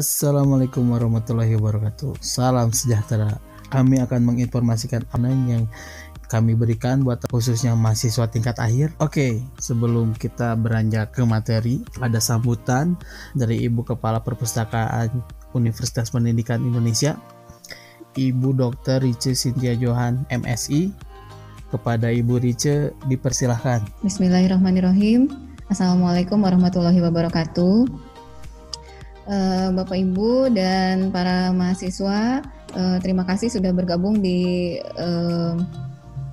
Assalamualaikum warahmatullahi wabarakatuh. Salam sejahtera. Kami akan menginformasikan apa yang kami berikan buat khususnya mahasiswa tingkat akhir. Oke, sebelum kita beranjak ke materi, ada sambutan dari Ibu Kepala Perpustakaan Universitas Pendidikan Indonesia, Ibu Dr. Rice Cynthia Johan, MSI. Kepada Ibu Rice, dipersilahkan. Bismillahirrahmanirrahim. Assalamualaikum warahmatullahi wabarakatuh. Eh, Bapak Ibu dan para mahasiswa, uh, terima kasih sudah bergabung di uh,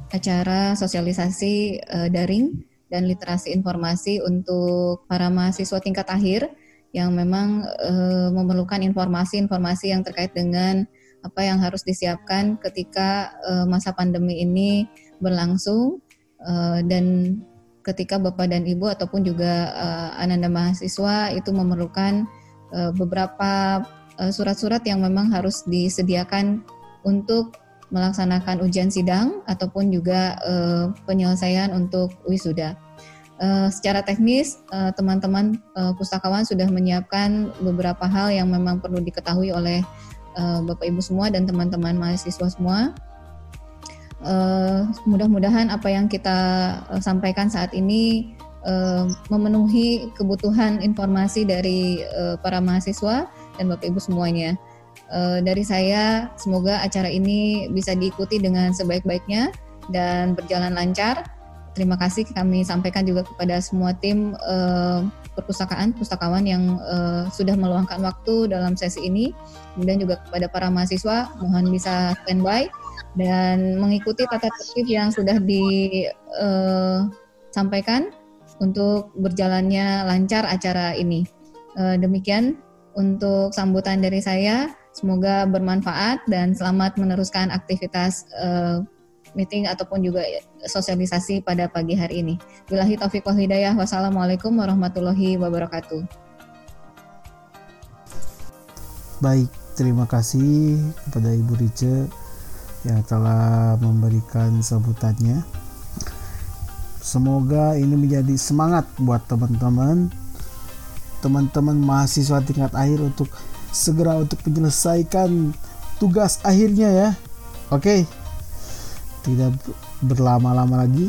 acara sosialisasi uh, daring dan literasi informasi untuk para mahasiswa tingkat akhir yang memang uh, memerlukan informasi-informasi yang terkait dengan apa yang harus disiapkan ketika uh, masa pandemi ini berlangsung uh, dan ketika Bapak dan Ibu ataupun juga uh, ananda mahasiswa itu memerlukan uh, beberapa uh, surat-surat yang memang harus disediakan untuk melaksanakan ujian sidang ataupun juga uh, penyelesaian untuk wisuda. Uh, secara teknis, teman-teman uh, pustakawan sudah menyiapkan beberapa hal yang memang perlu diketahui oleh Bapak Ibu semua dan teman-teman mahasiswa semua. Mudah-mudahan apa yang kita sampaikan saat ini uh, memenuhi kebutuhan informasi dari uh, para mahasiswa dan Bapak Ibu semuanya. Uh, dari saya, semoga acara ini bisa diikuti dengan sebaik-baiknya dan berjalan lancar. Terima kasih kami sampaikan juga kepada semua tim uh, perpustakaan, pustakawan yang uh, sudah meluangkan waktu dalam sesi ini. Kemudian juga kepada para mahasiswa, mohon bisa standby dan mengikuti tata tertib yang sudah disampaikan untuk berjalannya lancar acara ini. Uh, demikian untuk sambutan dari saya. Semoga bermanfaat dan selamat meneruskan aktivitas uh, meeting ataupun juga sosialisasi pada pagi hari ini. Bilahi taufiq wal hidayah. Wassalamualaikum warahmatullahi wabarakatuh. Baik, terima kasih kepada Ibu Rice yang telah memberikan sambutannya. Semoga ini menjadi semangat buat teman-teman teman-teman mahasiswa tingkat akhir untuk segera untuk menyelesaikan tugas akhirnya ya. Oke. Tidak berlama-lama lagi.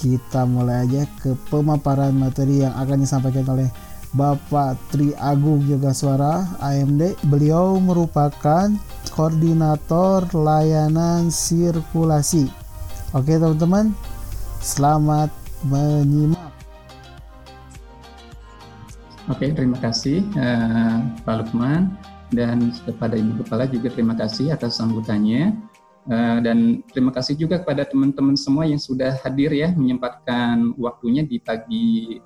Kita mulai aja ke pemaparan materi yang akan disampaikan oleh Bapak Tri Agung Yoga Suara AMD. Beliau merupakan koordinator layanan sirkulasi. Oke teman-teman, Selamat menyimak. Oke, terima kasih uh, Pak Lukman dan kepada Ibu Kepala juga terima kasih atas sambutannya. Uh, dan terima kasih juga kepada teman-teman semua yang sudah hadir ya menyempatkan waktunya di pagi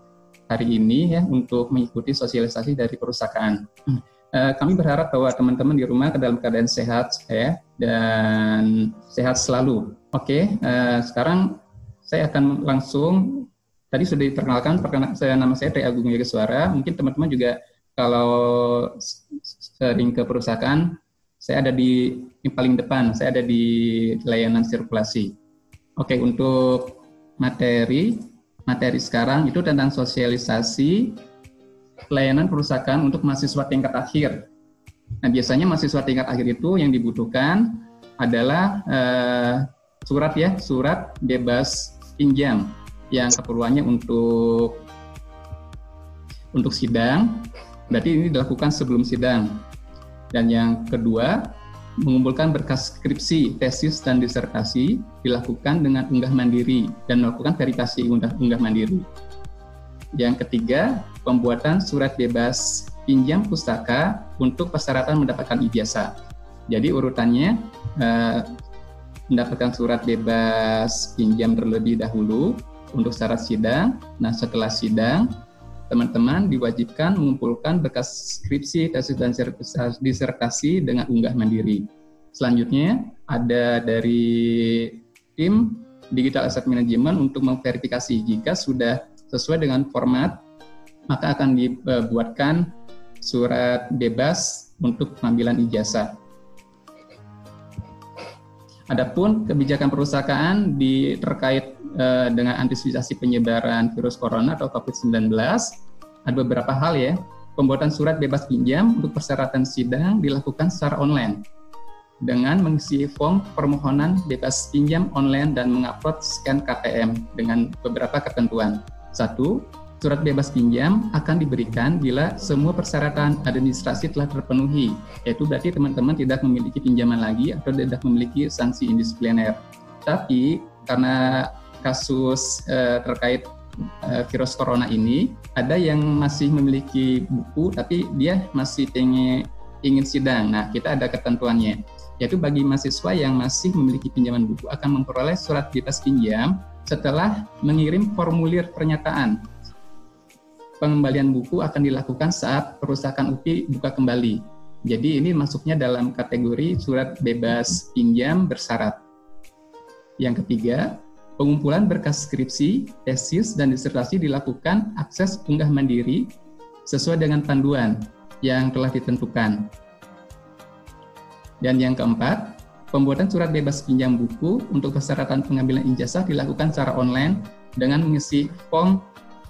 hari ini ya untuk mengikuti sosialisasi dari perusahaan. Uh, kami berharap bahwa teman-teman di rumah dalam keadaan sehat ya dan sehat selalu. Oke, uh, sekarang saya akan langsung tadi sudah diperkenalkan perkenal, saya nama saya Tri Agung Yoga Suara. Mungkin teman-teman juga kalau sering ke perusahaan, saya ada di yang paling depan, saya ada di layanan sirkulasi. Oke, untuk materi materi sekarang itu tentang sosialisasi layanan perusahaan untuk mahasiswa tingkat akhir. Nah, biasanya mahasiswa tingkat akhir itu yang dibutuhkan adalah uh, surat ya, surat bebas pinjam yang keperluannya untuk untuk sidang berarti ini dilakukan sebelum sidang dan yang kedua mengumpulkan berkas skripsi, tesis dan disertasi dilakukan dengan unggah mandiri dan melakukan verifikasi unggah, unggah mandiri. Yang ketiga, pembuatan surat bebas pinjam pustaka untuk persyaratan mendapatkan ijazah. Jadi urutannya eh, mendapatkan surat bebas pinjam terlebih dahulu untuk syarat sidang. Nah, setelah sidang, teman-teman diwajibkan mengumpulkan berkas skripsi, tesis, dan disertasi dengan unggah mandiri. Selanjutnya, ada dari tim Digital Asset Management untuk memverifikasi jika sudah sesuai dengan format, maka akan dibuatkan surat bebas untuk pengambilan ijazah. Adapun kebijakan perusahaan di terkait uh, dengan antisipasi penyebaran virus corona atau COVID-19 ada beberapa hal ya pembuatan surat bebas pinjam untuk persyaratan sidang dilakukan secara online dengan mengisi form permohonan bebas pinjam online dan mengupload scan KTM dengan beberapa ketentuan. Satu, surat bebas pinjam akan diberikan bila semua persyaratan administrasi telah terpenuhi, yaitu berarti teman-teman tidak memiliki pinjaman lagi atau tidak memiliki sanksi indisipliner. Tapi karena kasus eh, terkait eh, virus corona ini, ada yang masih memiliki buku tapi dia masih pengen ingin sidang. Nah, kita ada ketentuannya, yaitu bagi mahasiswa yang masih memiliki pinjaman buku akan memperoleh surat bebas pinjam setelah mengirim formulir pernyataan pengembalian buku akan dilakukan saat perusahaan UPI buka kembali. Jadi ini masuknya dalam kategori surat bebas pinjam bersyarat. Yang ketiga, pengumpulan berkas skripsi, tesis, dan disertasi dilakukan akses unggah mandiri sesuai dengan panduan yang telah ditentukan. Dan yang keempat, pembuatan surat bebas pinjam buku untuk persyaratan pengambilan ijazah dilakukan secara online dengan mengisi form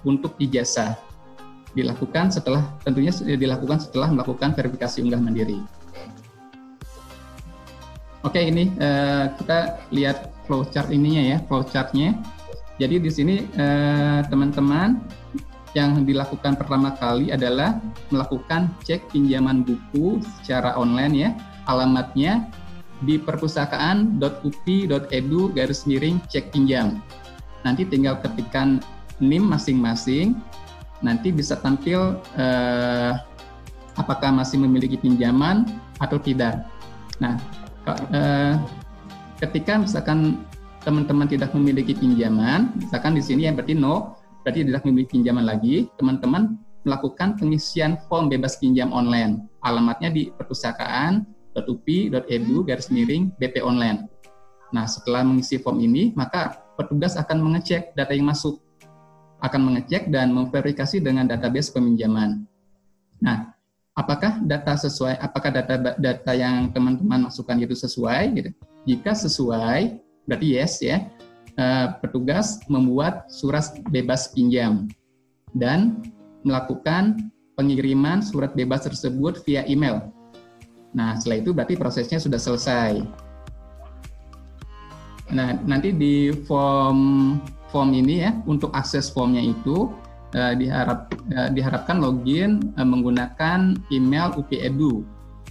untuk ijazah dilakukan setelah tentunya dilakukan setelah melakukan verifikasi unggah mandiri. Oke, ini uh, kita lihat flowchart ininya ya, flowchartnya. Jadi di sini uh, teman-teman yang dilakukan pertama kali adalah melakukan cek pinjaman buku secara online ya. Alamatnya di perpustakaan.upi.edu garis miring cek pinjam. Nanti tinggal ketikkan NIM masing-masing nanti bisa tampil eh, apakah masih memiliki pinjaman atau tidak. Nah, eh, ketika misalkan teman-teman tidak memiliki pinjaman, misalkan di sini yang berarti no, berarti tidak memiliki pinjaman lagi, teman-teman melakukan pengisian form bebas pinjam online. Alamatnya di perpustakaan.upi.edu garis miring BP online. Nah, setelah mengisi form ini, maka petugas akan mengecek data yang masuk akan mengecek dan memverifikasi dengan database peminjaman. Nah, apakah data sesuai, apakah data data yang teman-teman masukkan itu sesuai? Gitu. Jika sesuai, berarti yes ya. Uh, petugas membuat surat bebas pinjam dan melakukan pengiriman surat bebas tersebut via email. Nah, setelah itu berarti prosesnya sudah selesai. Nah, nanti di form form ini ya untuk akses formnya itu uh, diharap uh, diharapkan login uh, menggunakan email UPEDU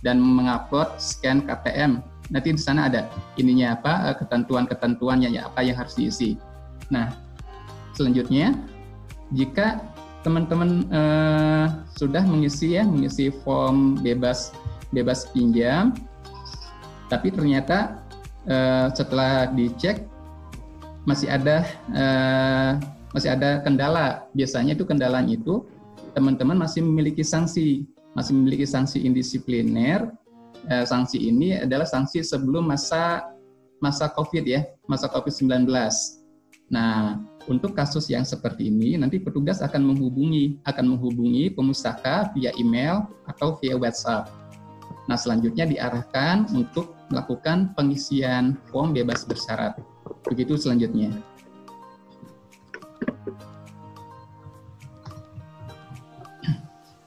dan mengupload scan KTM. Nanti di sana ada ininya apa ketentuan-ketentuannya ya apa yang harus diisi. Nah, selanjutnya jika teman-teman uh, sudah mengisi ya mengisi form bebas bebas pinjam tapi ternyata setelah dicek masih ada uh, masih ada kendala. Biasanya itu kendalanya itu teman-teman masih memiliki sanksi, masih memiliki sanksi indisipliner. Uh, sanksi ini adalah sanksi sebelum masa masa COVID ya, masa COVID-19. Nah, untuk kasus yang seperti ini nanti petugas akan menghubungi akan menghubungi pemustaka via email atau via WhatsApp. Nah, selanjutnya diarahkan untuk melakukan pengisian form bebas bersyarat. Begitu selanjutnya.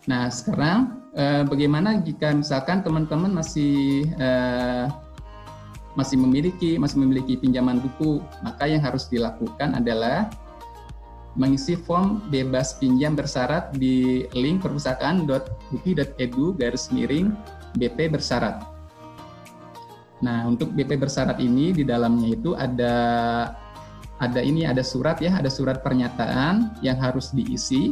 Nah, sekarang eh, bagaimana jika misalkan teman-teman masih eh, masih memiliki masih memiliki pinjaman buku, maka yang harus dilakukan adalah mengisi form bebas pinjam bersyarat di link perpustakaan.upi.edu garis miring BP bersyarat. Nah, untuk BP bersyarat ini di dalamnya itu ada ada ini ada surat ya, ada surat pernyataan yang harus diisi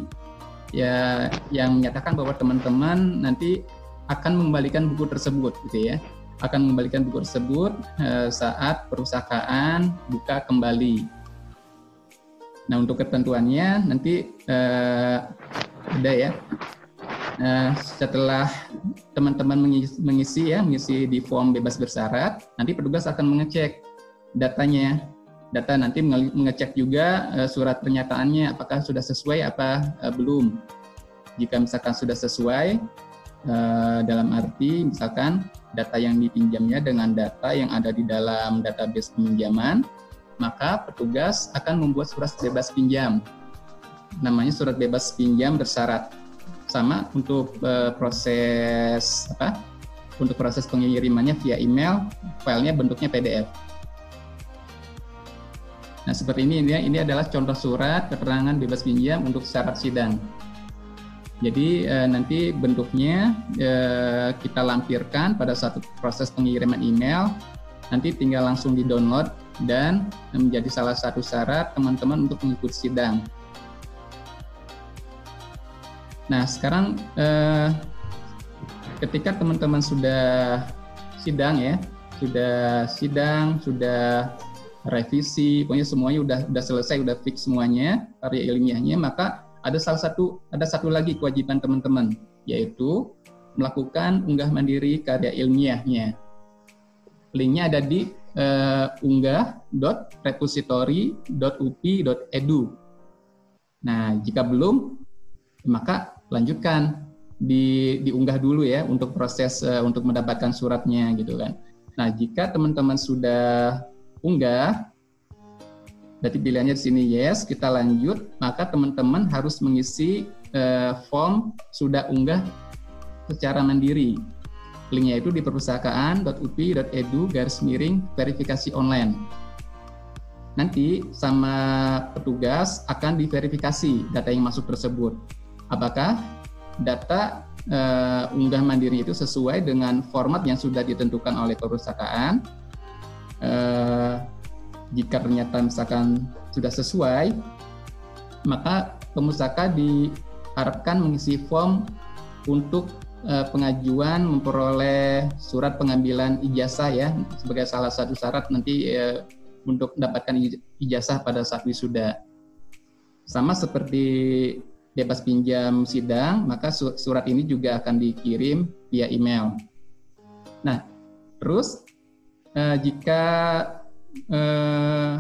ya yang menyatakan bahwa teman-teman nanti akan mengembalikan buku tersebut gitu ya. Akan mengembalikan buku tersebut eh, saat perusahaan buka kembali. Nah, untuk ketentuannya nanti eh, ada ya Nah, setelah teman-teman mengisi, ya, mengisi di form bebas bersyarat, nanti petugas akan mengecek datanya. Data nanti mengecek juga uh, surat pernyataannya apakah sudah sesuai apa uh, belum. Jika misalkan sudah sesuai uh, dalam arti misalkan data yang dipinjamnya dengan data yang ada di dalam database peminjaman, maka petugas akan membuat surat bebas pinjam. Namanya surat bebas pinjam bersyarat sama untuk uh, proses apa? Untuk proses pengirimannya via email, filenya bentuknya PDF. Nah, seperti ini ini, ini adalah contoh surat keterangan bebas pinjam untuk syarat sidang. Jadi eh, nanti bentuknya eh, kita lampirkan pada satu proses pengiriman email. Nanti tinggal langsung di-download dan menjadi salah satu syarat teman-teman untuk mengikuti sidang. Nah, sekarang eh, ketika teman-teman sudah sidang ya, sudah sidang, sudah revisi, pokoknya semuanya udah udah selesai, udah fix semuanya karya ilmiahnya, maka ada salah satu ada satu lagi kewajiban teman-teman yaitu melakukan unggah mandiri karya ilmiahnya. Linknya ada di uh, unggah.repository.upi.edu. Nah, jika belum, maka lanjutkan di diunggah dulu ya untuk proses uh, untuk mendapatkan suratnya gitu kan. Nah, jika teman-teman sudah unggah, berarti pilihannya di sini yes, kita lanjut, maka teman-teman harus mengisi uh, form sudah unggah secara mandiri. Linknya itu di perpustakaan.upi.edu garis miring verifikasi online. Nanti sama petugas akan diverifikasi data yang masuk tersebut. Apakah data uh, unggah mandiri itu sesuai dengan format yang sudah ditentukan oleh perpustakaan? Uh, jika ternyata misalkan sudah sesuai, maka pemustaka diharapkan mengisi form untuk uh, pengajuan memperoleh surat pengambilan ijazah ya sebagai salah satu syarat nanti uh, untuk mendapatkan ijazah pada saat wisuda. Sama seperti bebas pinjam sidang, maka surat ini juga akan dikirim via email. Nah, terus uh, jika eh,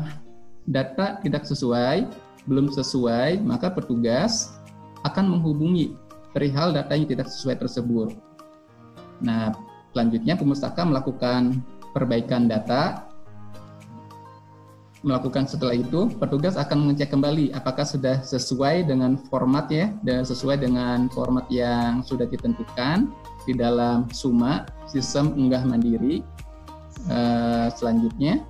data tidak sesuai, belum sesuai, maka petugas akan menghubungi perihal data yang tidak sesuai tersebut. Nah, selanjutnya pemustaka melakukan perbaikan data. Melakukan setelah itu, petugas akan mengecek kembali apakah sudah sesuai dengan format ya, dan sesuai dengan format yang sudah ditentukan di dalam SUMA, sistem unggah mandiri. Uh, selanjutnya,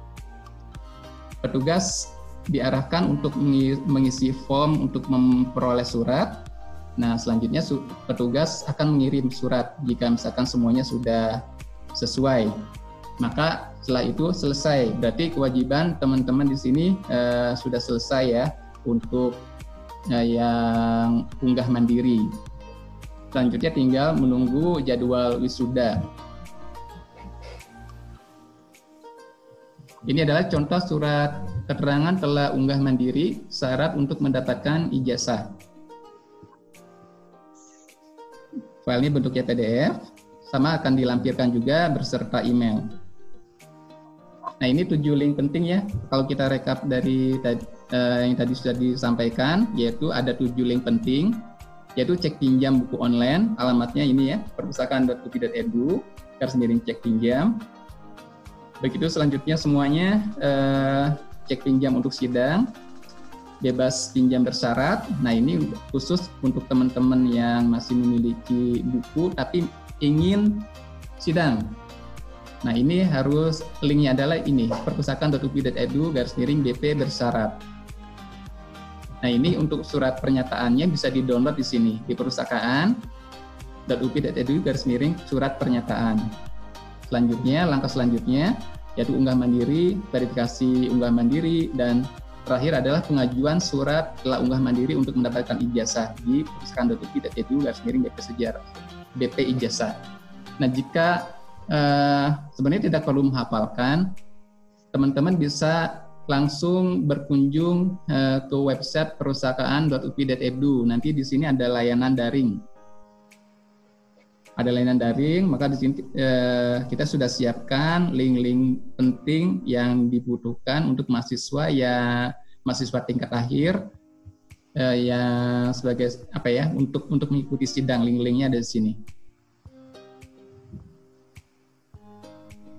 petugas diarahkan untuk mengisi form untuk memperoleh surat. Nah, selanjutnya petugas akan mengirim surat jika misalkan semuanya sudah sesuai. Maka setelah itu selesai. Berarti kewajiban teman-teman di sini uh, sudah selesai ya untuk uh, yang unggah mandiri. Selanjutnya tinggal menunggu jadwal wisuda. Ini adalah contoh surat keterangan telah unggah mandiri syarat untuk mendapatkan ijazah. File ini bentuknya PDF, sama akan dilampirkan juga berserta email. Nah ini tujuh link penting ya, kalau kita rekap dari uh, yang tadi sudah disampaikan, yaitu ada tujuh link penting, yaitu cek pinjam buku online, alamatnya ini ya, perpustakaan.upi.edu, garis miring cek pinjam, Begitu selanjutnya semuanya uh, cek pinjam untuk sidang, bebas pinjam bersyarat. Nah ini khusus untuk teman-teman yang masih memiliki buku tapi ingin sidang. Nah ini harus linknya adalah ini perpustakaan.upi.edu garis miring BP bersyarat. Nah ini untuk surat pernyataannya bisa di download di sini di perpustakaan.upi.edu garis miring surat pernyataan selanjutnya, langkah selanjutnya yaitu unggah mandiri, verifikasi unggah mandiri, dan terakhir adalah pengajuan surat telah unggah mandiri untuk mendapatkan ijazah di perpustakaan.upi.edu garis miring BP Sejarah BP ijazah. Nah jika uh, sebenarnya tidak perlu menghafalkan, teman-teman bisa langsung berkunjung uh, ke website perusahaan.upi.edu. Nanti di sini ada layanan daring ada layanan daring, maka di sini eh, kita sudah siapkan link-link penting yang dibutuhkan untuk mahasiswa ya mahasiswa tingkat akhir eh, yang sebagai apa ya untuk untuk mengikuti sidang link-linknya ada di sini.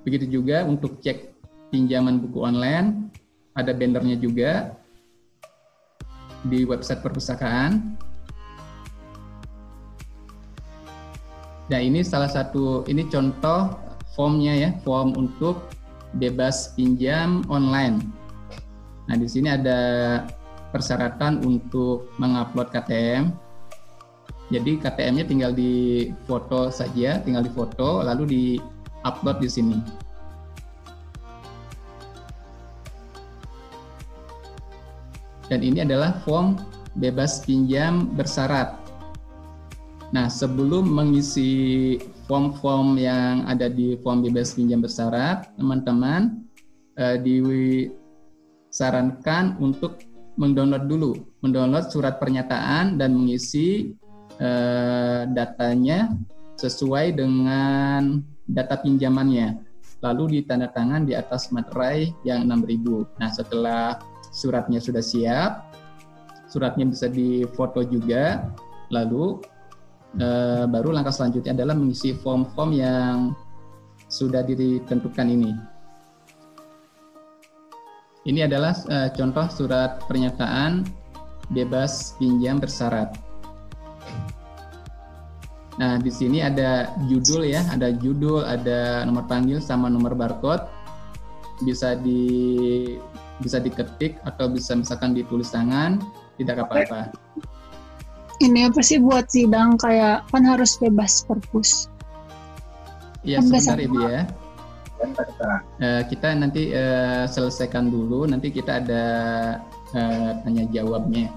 Begitu juga untuk cek pinjaman buku online, ada bannernya juga di website perpustakaan Nah ini salah satu ini contoh formnya ya form untuk bebas pinjam online. Nah di sini ada persyaratan untuk mengupload KTM. Jadi KTM-nya tinggal di foto saja, tinggal di foto lalu di upload di sini. Dan ini adalah form bebas pinjam bersyarat. Nah, sebelum mengisi form-form yang ada di form bebas pinjam bersyarat, teman-teman eh, disarankan untuk mendownload dulu, mendownload surat pernyataan dan mengisi eh, datanya sesuai dengan data pinjamannya. Lalu ditandatangan di atas materai yang 6000. Nah, setelah suratnya sudah siap, suratnya bisa difoto juga, lalu uh, baru langkah selanjutnya adalah mengisi form-form yang sudah ditentukan ini. Ini adalah uh, contoh surat pernyataan bebas pinjam bersyarat. Nah, di sini ada judul ya, ada judul, ada nomor panggil sama nomor barcode. Bisa di bisa diketik atau bisa misalkan ditulis tangan, tidak apa-apa ini apa sih buat sidang kayak kan harus bebas perpus. Iya kan sebentar Ibu ya. Uh, kita nanti uh, selesaikan dulu, nanti kita ada uh, tanya jawabnya.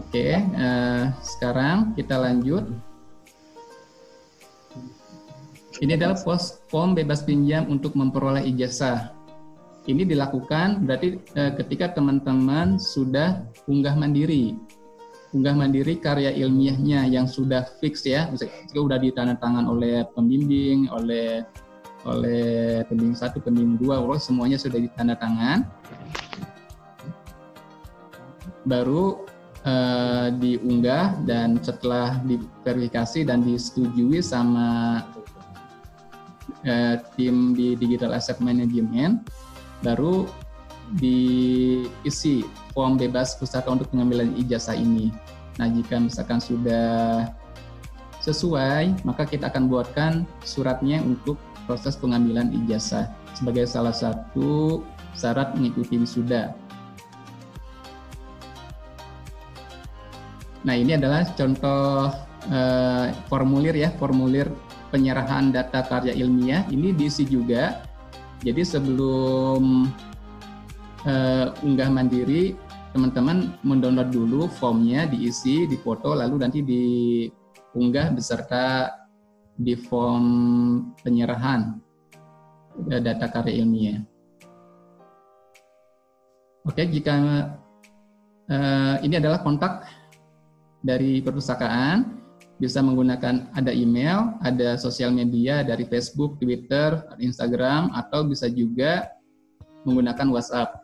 Oke, uh, sekarang kita lanjut. Ini adalah pos form bebas pinjam untuk memperoleh ijazah. Ini dilakukan berarti uh, ketika teman-teman sudah unggah mandiri unggah mandiri karya ilmiahnya yang sudah fix ya, misalnya sudah ditandatangan oleh pembimbing, oleh oleh pembimbing satu, pembimbing dua, semuanya sudah ditandatangan. Baru uh, diunggah dan setelah diverifikasi dan disetujui sama uh, tim di Digital Asset Management, baru diisi form bebas pustaka untuk pengambilan ijazah ini. Nah, jika misalkan sudah sesuai, maka kita akan buatkan suratnya untuk proses pengambilan ijazah sebagai salah satu syarat mengikuti wisuda. Nah, ini adalah contoh eh, formulir ya, formulir penyerahan data karya ilmiah. Ini diisi juga. Jadi sebelum uh, unggah mandiri, teman-teman mendownload dulu formnya, diisi, difoto, lalu nanti diunggah beserta di form penyerahan eh, data karya ilmiah. Oke, jika uh, ini adalah kontak dari perpustakaan, bisa menggunakan ada email, ada sosial media dari Facebook, Twitter, Instagram, atau bisa juga menggunakan WhatsApp.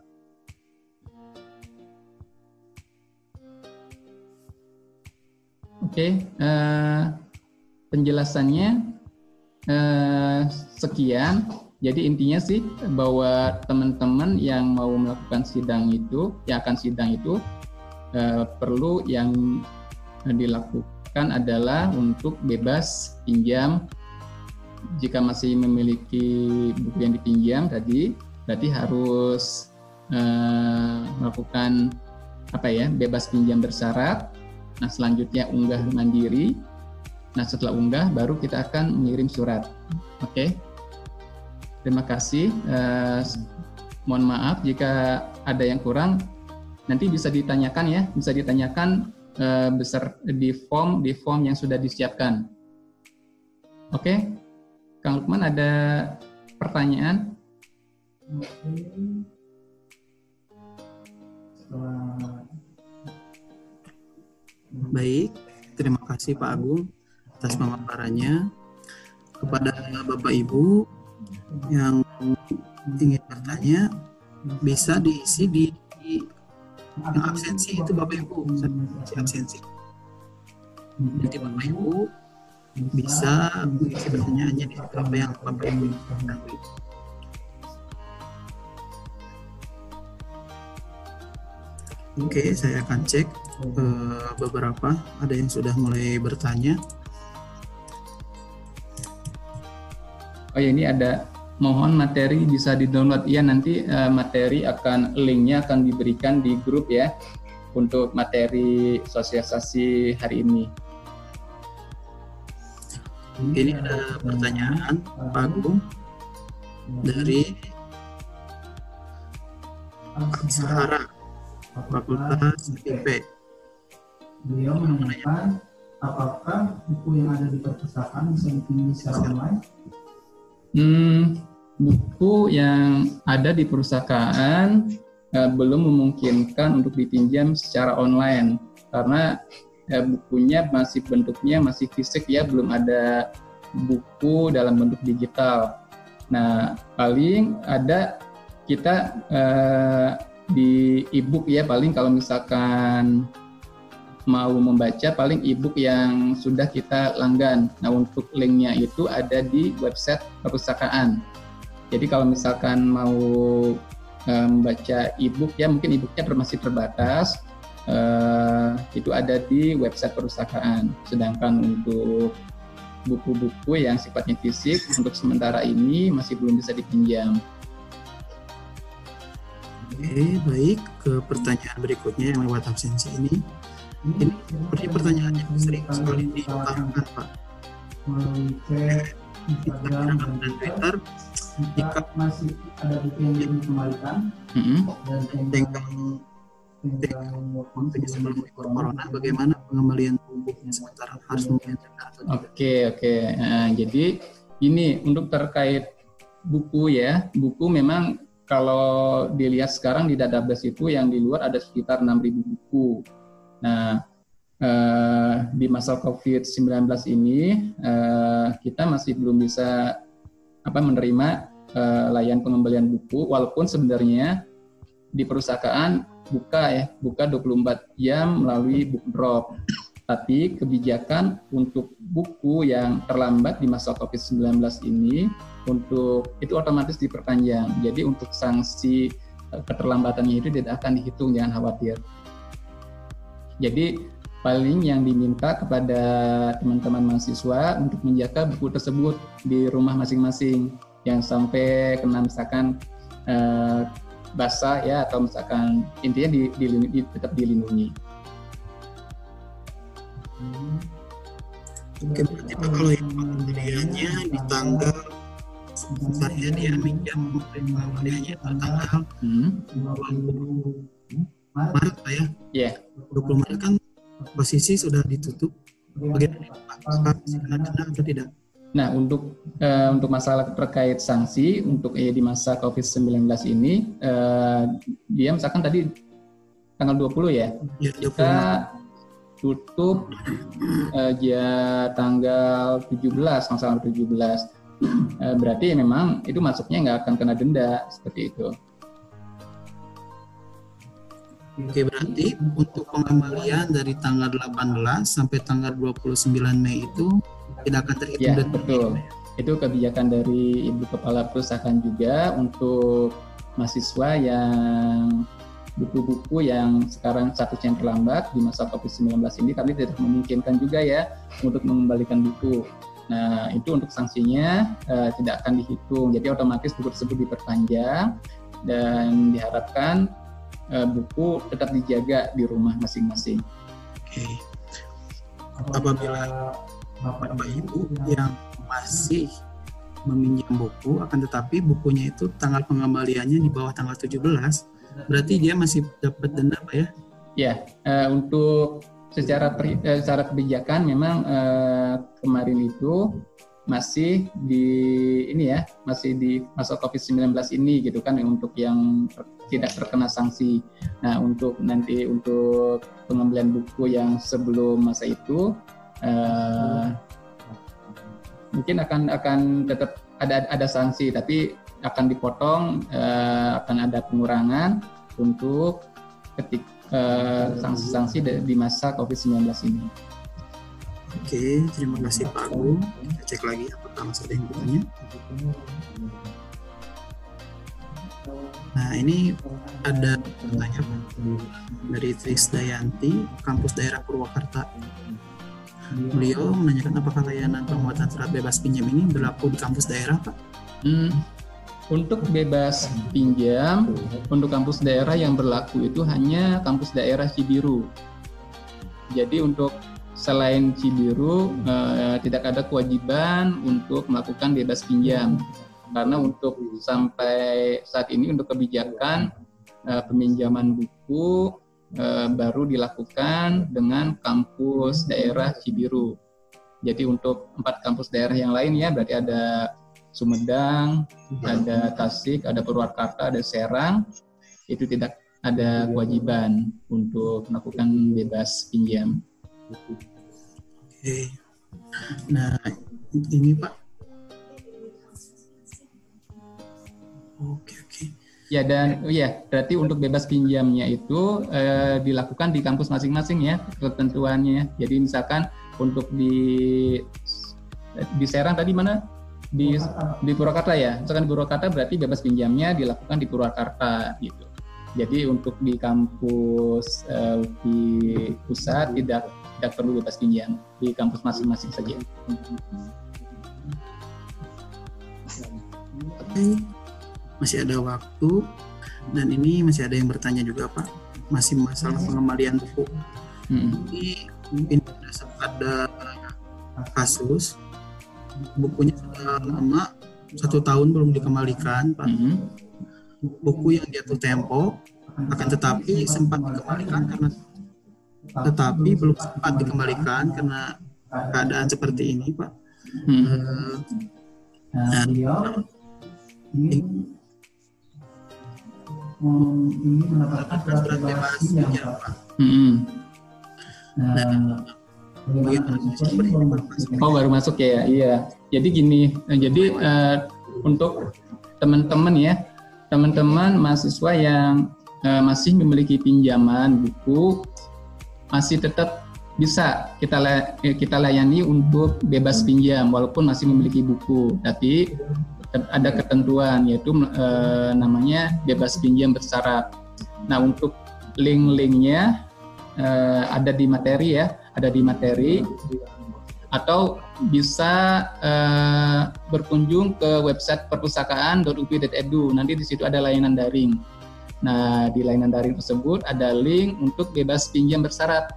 Oke, okay, uh, eh, penjelasannya uh, sekian. Jadi intinya sih bahwa teman-teman yang mau melakukan sidang itu, yang akan sidang itu uh, perlu yang dilakukan adalah untuk bebas pinjam. Jika masih memiliki buku yang dipinjam tadi, berarti harus uh, melakukan apa ya, bebas pinjam bersyarat Nah, selanjutnya unggah mandiri. Nah, setelah unggah baru kita akan mengirim surat. Oke. Okay? Terima kasih. Uh, mohon maaf jika ada yang kurang. Nanti bisa ditanyakan ya, bisa ditanyakan uh, besar di form di form yang sudah disiapkan. Oke. Okay? Kang Lukman ada pertanyaan? Baik, terima kasih Pak Agung atas pemaparannya. Kepada Bapak Ibu yang ingin bertanya, bisa diisi di, di yang absensi itu bapak ibu absensi, absensi. nanti bapak ibu bisa mengisi pertanyaannya di apa yang bapak ibu ketahui Oke, okay, saya akan cek uh, beberapa ada yang sudah mulai bertanya. Oh ya, ini ada mohon materi bisa di-download. Iya nanti uh, materi akan linknya akan diberikan di grup ya untuk materi sosialisasi hari ini. Ini ada pertanyaan Pak Agung dari Sahara Fakultas IP. Beliau menanyakan apakah buku yang ada di perpustakaan bisa dipinjam secara online? Hmm, buku yang ada di perpustakaan eh, belum memungkinkan untuk dipinjam secara online karena eh, bukunya masih bentuknya masih fisik ya belum ada buku dalam bentuk digital. Nah paling ada kita eh, di ebook ya paling kalau misalkan mau membaca paling ebook yang sudah kita langgan. Nah untuk linknya itu ada di website perpustakaan. Jadi kalau misalkan mau eh, membaca ebook ya mungkin ebooknya masih terbatas uh, itu ada di website perpustakaan. Sedangkan untuk buku-buku yang sifatnya fisik untuk sementara ini masih belum bisa dipinjam. Oke, baik ke pertanyaan berikutnya yang lewat absensi ini. Ini seperti pertanyaan yang sering sekali diutarakan Pak. Instagram, dan Twitter, jika masih ada buku yang belum dikembalikan Mm -hmm. dan tinggal tinggal waktunya sebelum corona, bagaimana pengembalian bukunya sementara harus atau tidak? Oke oke. Nah, jadi ini untuk terkait buku ya, buku memang kalau dilihat sekarang di database itu yang di luar ada sekitar 6.000 buku. Nah, eh, di masa COVID-19 ini eh, kita masih belum bisa apa menerima eh, layan pengembalian buku walaupun sebenarnya di perusahaan buka ya, buka 24 jam melalui book drop. Tapi kebijakan untuk buku yang terlambat di masa COVID-19 ini untuk itu otomatis diperpanjang. Jadi untuk sanksi eh, keterlambatannya itu tidak akan dihitung, jangan khawatir. Jadi paling yang diminta kepada teman-teman mahasiswa untuk menjaga buku tersebut di rumah masing-masing yang sampai kena misalkan eh, basah ya atau misalkan intinya di, di, di, tetap dilindungi. Oke, berarti Pak kalau yang pembeliannya di tanggal saya dia minjam pembeliannya tanggal Hmm. 20 Maret ya. Ya. 20 Maret kan posisi sudah ditutup. Bagaimana denda atau tidak? Nah, untuk eh, untuk masalah terkait sanksi untuk eh, di masa COVID-19 ini eh, dia misalkan tadi tanggal 20 ya. Ya, 20 Kita tutup eh, ya tanggal 17, masalah 17. Eh, berarti memang itu masuknya nggak akan kena denda seperti itu. Oke, berarti untuk pengembalian dari tanggal 18 sampai tanggal 29 Mei itu tidak akan terhitung Ya, betul. Itu kebijakan dari Ibu Kepala Perusahaan juga untuk mahasiswa yang buku-buku yang sekarang statusnya terlambat di masa COVID-19 ini kami tidak memungkinkan juga ya untuk mengembalikan buku. Nah, itu untuk sanksinya eh, tidak akan dihitung. Jadi otomatis buku tersebut diperpanjang dan diharapkan eh, buku tetap dijaga di rumah masing-masing. Oke. Apabila Bapak Ibu yang masih meminjam buku akan tetapi bukunya itu tanggal pengembaliannya di bawah tanggal 17 berarti dia masih dapat denda Pak ya? Ya, eh, untuk secara per- eh, secara kebijakan memang eh, kemarin itu masih di ini ya, masih di masa Covid-19 ini gitu kan untuk yang ter- tidak terkena sanksi. Nah, untuk nanti untuk pengembalian buku yang sebelum masa itu eh, mungkin akan akan tetap ada ada sanksi tapi akan dipotong eh, akan ada pengurangan untuk ketik eh, sanksi-sanksi di- di masa COVID-19 ini. Oke, terima kasih Pak Agung. Kita cek lagi apakah masih ada yang bertanya. Nah, ini ada pertanyaan dari Tris Dayanti, kampus daerah Purwakarta. Beliau menanyakan apakah layanan pemuatan surat bebas pinjam ini berlaku di kampus daerah, Pak? Hmm, untuk bebas pinjam untuk kampus daerah yang berlaku itu hanya kampus daerah Cibiru. Jadi untuk selain Cibiru eh, tidak ada kewajiban untuk melakukan bebas pinjam karena untuk sampai saat ini untuk kebijakan eh, peminjaman buku eh, baru dilakukan dengan kampus daerah Cibiru. Jadi untuk empat kampus daerah yang lain ya berarti ada Sumedang, ada Tasik, ada Purwakarta, ada Serang, itu tidak ada kewajiban untuk melakukan bebas pinjam. Oke. Nah, ini Pak. Oke, oke. Ya dan oh ya berarti untuk bebas pinjamnya itu eh, dilakukan di kampus masing-masing ya ketentuannya. Jadi misalkan untuk di di Serang tadi mana di di Purwakarta ya. Misalkan di Purwakarta berarti bebas pinjamnya dilakukan di Purwakarta gitu. Jadi untuk di kampus eh, di pusat tidak tidak perlu bebas pinjam di kampus masing-masing saja. Oke. Masih ada waktu dan ini masih ada yang bertanya juga Pak. Masih masalah pengembalian buku. Hmm. Ini sudah ada kasus bukunya sudah lama satu tahun belum dikembalikan Pak. Hmm. Buku yang jatuh tempo akan tetapi sempat dikembalikan karena tetapi belum sempat dikembalikan karena keadaan seperti ini Pak. Hmm. Eh, Nah, mem- ingin mendapatkan surat bebas pinjam Pak. Hmm. Nah, ini masuk? Oh baru masuk ya, iya. Jadi gini, eh, jadi eh, untuk teman-teman ya, teman-teman mahasiswa yang eh, masih memiliki pinjaman buku, masih tetap bisa kita eh, kita layani untuk bebas pinjam walaupun masih memiliki buku. Tapi ada ketentuan yaitu eh, namanya bebas pinjam bersyarat. Nah untuk link-linknya eh, ada di materi ya, ada di materi atau bisa eh, berkunjung ke website perpustakaan.upi.edu. Nanti di situ ada layanan daring. Nah, di layanan daring tersebut ada link untuk bebas pinjam bersyarat.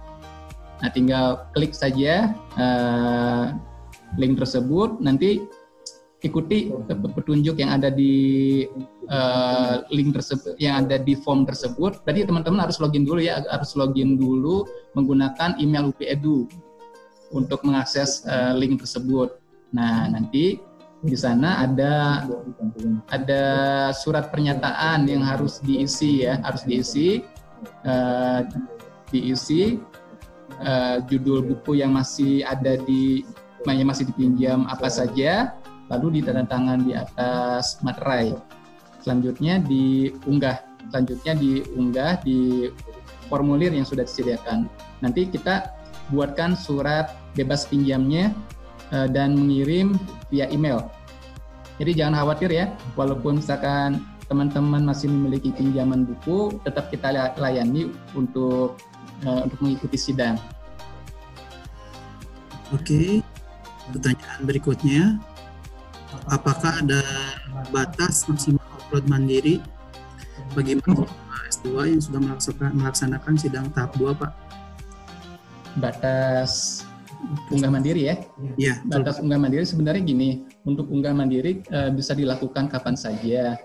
Nah, tinggal klik saja eh, link tersebut, nanti ikuti petunjuk yang ada di eh, link tersebut, yang ada di form tersebut. Berarti teman-teman harus login dulu ya, harus login dulu menggunakan email UPEDU untuk mengakses eh, link tersebut. Nah, nanti di sana ada ada surat pernyataan yang harus diisi ya, harus diisi eh, diisi eh, judul buku yang masih ada di yang masih dipinjam apa saja, lalu ditandatangan di atas materai. Selanjutnya diunggah, selanjutnya diunggah di formulir yang sudah disediakan. Nanti kita buatkan surat bebas pinjamnya eh, dan mengirim via email. Jadi jangan khawatir ya, walaupun misalkan teman-teman masih memiliki pinjaman buku, tetap kita la- layani untuk eh, untuk mengikuti sidang. Oke, pertanyaan berikutnya, apakah ada batas maksimal upload mandiri bagi mahasiswa S2 yang sudah melaksanakan, melaksanakan sidang tahap 2, Pak? Batas unggah mandiri ya. Ya, Batas unggah mandiri sebenarnya gini, untuk unggah mandiri eh, bisa dilakukan kapan saja.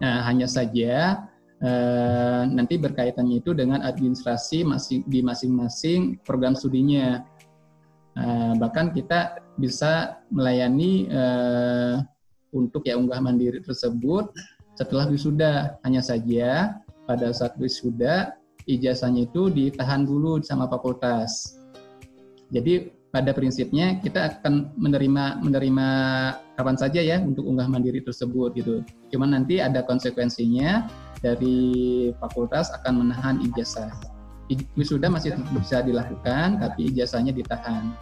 Nah, hanya saja eh, nanti berkaitannya itu dengan administrasi masing di masing-masing program studinya. Eh, bahkan kita bisa melayani eh, untuk ya unggah mandiri tersebut setelah wisuda. Hanya saja pada saat wisuda ijazahnya itu ditahan dulu sama fakultas. Jadi pada prinsipnya kita akan menerima menerima kapan saja ya untuk unggah mandiri tersebut gitu. Cuman nanti ada konsekuensinya dari fakultas akan menahan ijazah. Wisuda masih bisa dilakukan, tapi ijazahnya ditahan.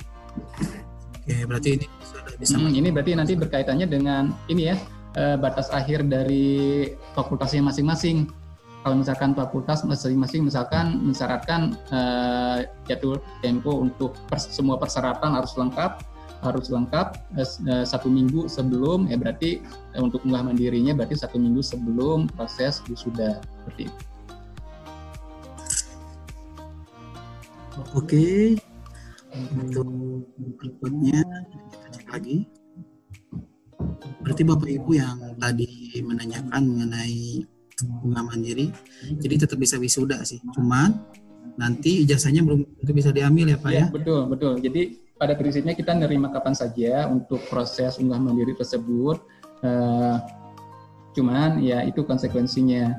oke, berarti ini sudah bisa Hmm, ini berarti nanti berkaitannya dengan ini ya eh, batas akhir dari fakultasnya masing-masing. Kalau misalkan fakultas masing-masing misalkan mensyaratkan eh, jadwal tempo untuk pers- semua persyaratan harus lengkap, harus lengkap eh, eh, satu minggu sebelum ya berarti untuk unggah mandirinya berarti satu minggu sebelum proses wisuda seperti itu. Oke, untuk berikutnya kita cek lagi. Berarti Bapak Ibu yang tadi menanyakan mengenai bunga mandiri, jadi tetap bisa wisuda sih. Cuman nanti ijazahnya belum tentu bisa diambil ya Pak Iya, ya. betul, betul. Jadi pada prinsipnya kita nerima kapan saja untuk proses unggah mandiri tersebut. Eh, cuman ya itu konsekuensinya.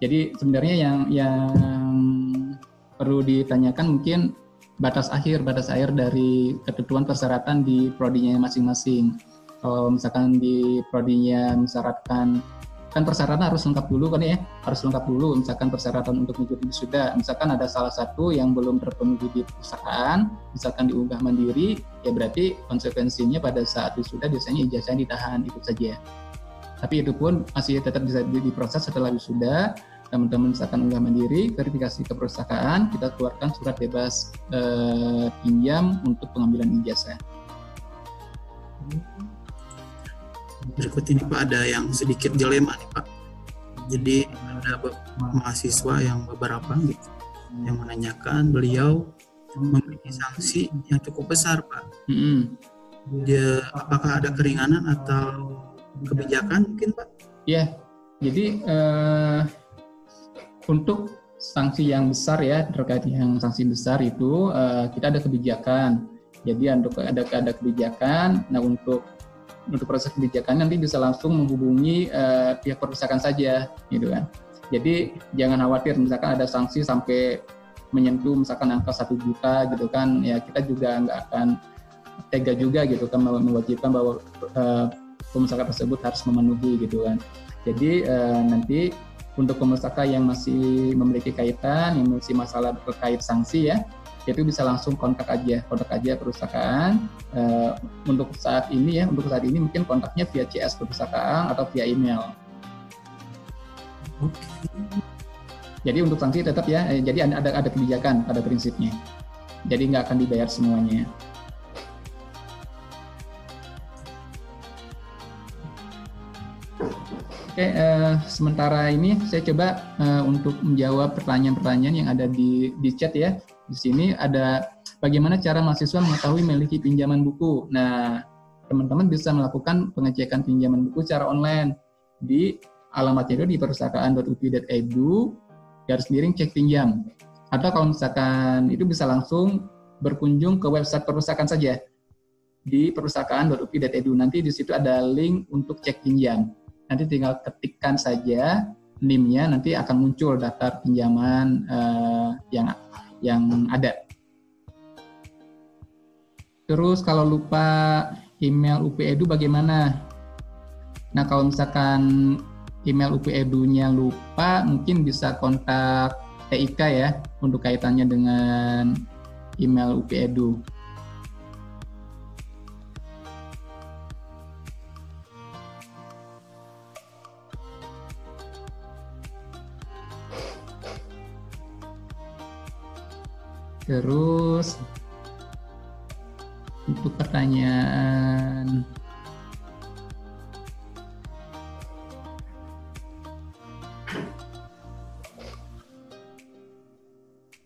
Jadi sebenarnya yang yang perlu ditanyakan mungkin batas akhir batas akhir dari ketentuan persyaratan di prodinya masing-masing. Kalau misalkan di prodinya mensyaratkan kan persyaratan harus lengkap dulu kan ya? Harus lengkap dulu. Misalkan persyaratan untuk mengikuti wisuda. Misalkan ada salah satu yang belum terpenuhi di perusahaan misalkan diunggah mandiri ya berarti konsekuensinya pada saat wisuda biasanya ijazah ditahan itu saja. Tapi itu pun masih tetap bisa di- diproses setelah wisuda. Teman-teman misalkan unggah mandiri verifikasi ke perusahaan kita keluarkan surat bebas eh, pinjam untuk pengambilan ijazah Berikut ini Pak ada yang sedikit dilema nih Pak. Jadi ada mahasiswa yang beberapa gitu yang menanyakan beliau memiliki sanksi yang cukup besar Pak. Mm-mm. Dia apakah ada keringanan atau kebijakan mungkin Pak? Ya, jadi eh, untuk sanksi yang besar ya terkait yang sanksi besar itu eh, kita ada kebijakan. Jadi untuk ada ada kebijakan. Nah untuk untuk proses kebijakan nanti bisa langsung menghubungi eh, pihak perpustakaan saja, gitu kan. Jadi jangan khawatir misalkan ada sanksi sampai menyentuh misalkan angka satu juta gitu kan, ya kita juga nggak akan tega juga gitu kan mewajibkan bahwa eh, pemusaka tersebut harus memenuhi gitu kan. Jadi eh, nanti untuk pemusaka yang masih memiliki kaitan, yang masih masalah terkait sanksi ya, itu bisa langsung kontak aja, kontak aja perpustakaan. Eh, untuk saat ini ya, untuk saat ini mungkin kontaknya via CS perpustakaan atau via email. Jadi untuk sanksi tetap ya, eh, jadi ada ada kebijakan pada prinsipnya. Jadi nggak akan dibayar semuanya. Oke, eh, sementara ini saya coba eh, untuk menjawab pertanyaan-pertanyaan yang ada di di chat ya. Di sini ada bagaimana cara mahasiswa mengetahui memiliki pinjaman buku. Nah, teman-teman bisa melakukan pengecekan pinjaman buku secara online di alamatnya itu di perpustakaan.upi.edu garis miring cek pinjam. Atau kalau misalkan itu bisa langsung berkunjung ke website perpustakaan saja di perpustakaan.upi.edu. Nanti di situ ada link untuk cek pinjam nanti tinggal ketikkan saja NIM-nya nanti akan muncul daftar pinjaman eh, yang yang ada. Terus kalau lupa email UPEDU bagaimana? Nah kalau misalkan email UPEDU-nya lupa, mungkin bisa kontak TIK ya untuk kaitannya dengan email UPEDU. Terus untuk pertanyaan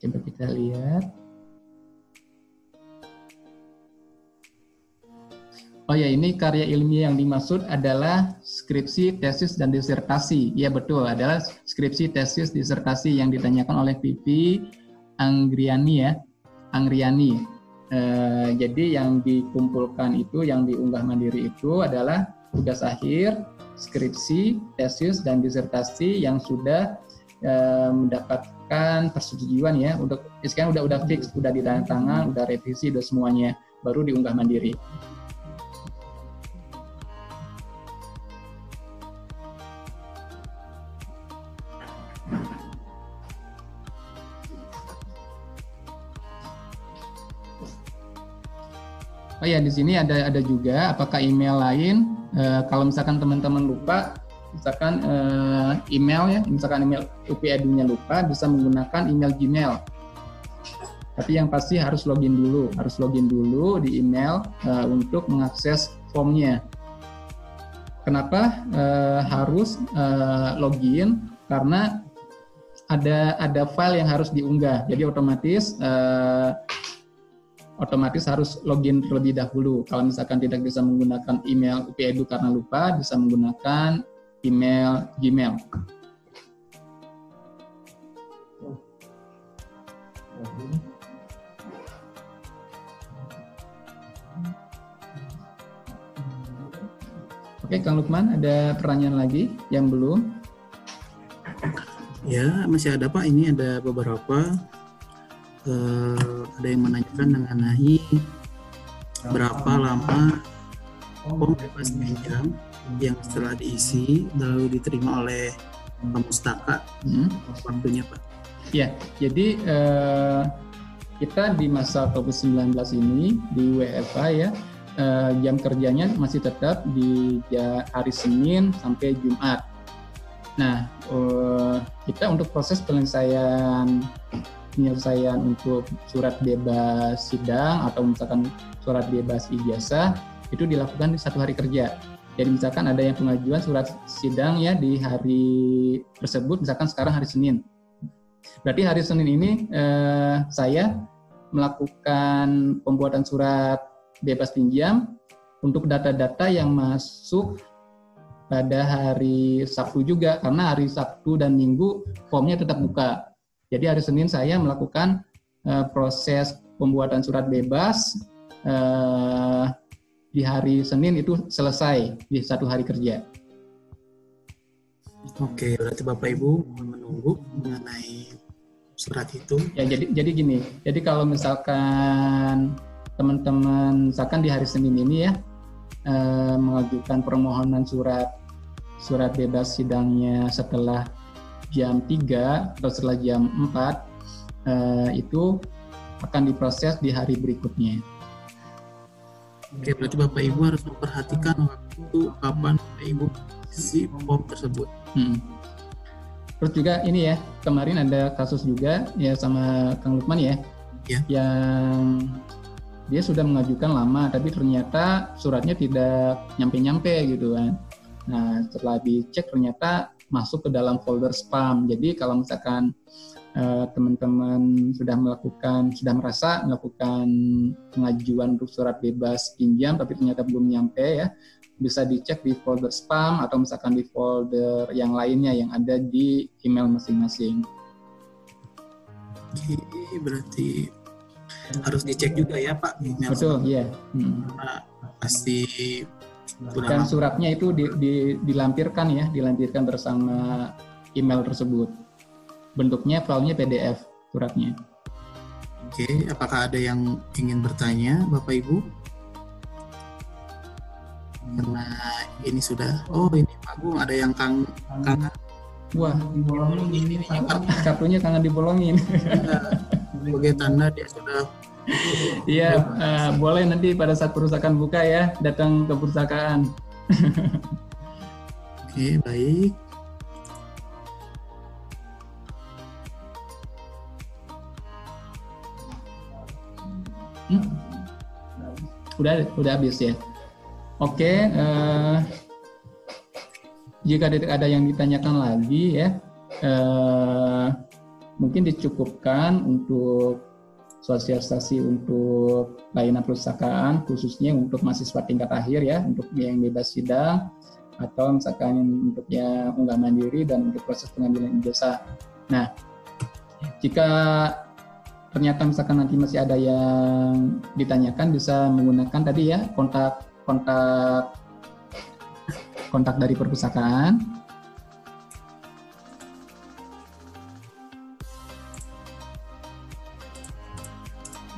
Coba kita lihat. Oh ya, ini karya ilmiah yang dimaksud adalah skripsi, tesis, dan disertasi. Ya betul, adalah skripsi, tesis, disertasi yang ditanyakan oleh Vivi Anggriani ya, Anggriani. Eh, jadi yang dikumpulkan itu, yang diunggah mandiri itu adalah tugas akhir, skripsi, tesis, dan disertasi yang sudah eh, mendapatkan persetujuan ya. Untuk sekarang udah udah fix, udah di tangan, udah revisi, udah semuanya, baru diunggah mandiri. Oh ya di sini ada ada juga apakah email lain eh, kalau misalkan teman-teman lupa misalkan eh, email ya misalkan email UPEDU-nya lupa bisa menggunakan email Gmail. Tapi yang pasti harus login dulu, harus login dulu di email uh, untuk mengakses formnya. Kenapa uh, harus uh, login? Karena ada ada file yang harus diunggah. Jadi otomatis uh, otomatis harus login terlebih dahulu. Kalau misalkan tidak bisa menggunakan email UPEDU karena lupa, bisa menggunakan email Gmail. Oke, Kang Lukman, ada pertanyaan lagi yang belum? Ya, masih ada Pak. Ini ada beberapa. Uh, ada yang menanyakan mengenai berapa lama form bebas pinjam yang setelah diisi lalu diterima oleh pemustaka hmm. waktunya Pak. Ya, jadi uh, kita di masa COVID-19 ini di WFA ya uh, jam kerjanya masih tetap di hari Senin sampai Jumat. Nah, kita untuk proses penyelesaian penyelesaian untuk surat bebas sidang atau misalkan surat bebas ijazah itu dilakukan di satu hari kerja. Jadi misalkan ada yang pengajuan surat sidang ya di hari tersebut, misalkan sekarang hari Senin. Berarti hari Senin ini eh, saya melakukan pembuatan surat bebas pinjam untuk data-data yang masuk pada hari Sabtu juga karena hari Sabtu dan Minggu formnya tetap buka. Jadi hari Senin saya melakukan uh, proses pembuatan surat bebas uh, di hari Senin itu selesai di satu hari kerja. Oke, berarti Bapak Ibu menunggu mengenai surat itu. Ya jadi jadi gini. Jadi kalau misalkan teman-teman misalkan di hari Senin ini ya eh, mengajukan permohonan surat surat bebas sidangnya setelah jam 3 atau setelah jam 4 eh, itu akan diproses di hari berikutnya. Oke, berarti Bapak Ibu harus memperhatikan waktu kapan Bapak Ibu isi form tersebut. Hmm. Terus juga ini ya, kemarin ada kasus juga ya sama Kang Lukman ya, ya. yang dia sudah mengajukan lama tapi ternyata suratnya tidak nyampe-nyampe gitu kan. Nah setelah dicek ternyata masuk ke dalam folder spam. Jadi kalau misalkan uh, teman-teman sudah melakukan sudah merasa melakukan pengajuan untuk surat bebas pinjam tapi ternyata belum nyampe ya bisa dicek di folder spam atau misalkan di folder yang lainnya yang ada di email masing-masing. Oke, berarti harus dicek juga ya Pak email betul iya hmm. pasti dan suratnya itu di, di, dilampirkan ya dilampirkan bersama email tersebut. Bentuknya filenya PDF suratnya. Oke apakah ada yang ingin bertanya Bapak Ibu? Karena ini sudah. Oh ini Pak Bu ada yang kang kang Wah, dibolongin ini kartunya kangen dibolongin. sebagai tanda dia sudah Iya, uh, boleh nanti pada saat perusahaan buka ya, datang ke perusahaan. Oke, baik. Hmm. Udah, udah habis ya. Oke, uh, jika ada yang ditanyakan lagi ya, uh, mungkin dicukupkan untuk sosialisasi untuk layanan perusahaan khususnya untuk mahasiswa tingkat akhir ya untuk yang bebas sidang atau misalkan untuk yang unggah mandiri dan untuk proses pengambilan ijazah. Nah, jika ternyata misalkan nanti masih ada yang ditanyakan bisa menggunakan tadi ya kontak kontak kontak dari perpustakaan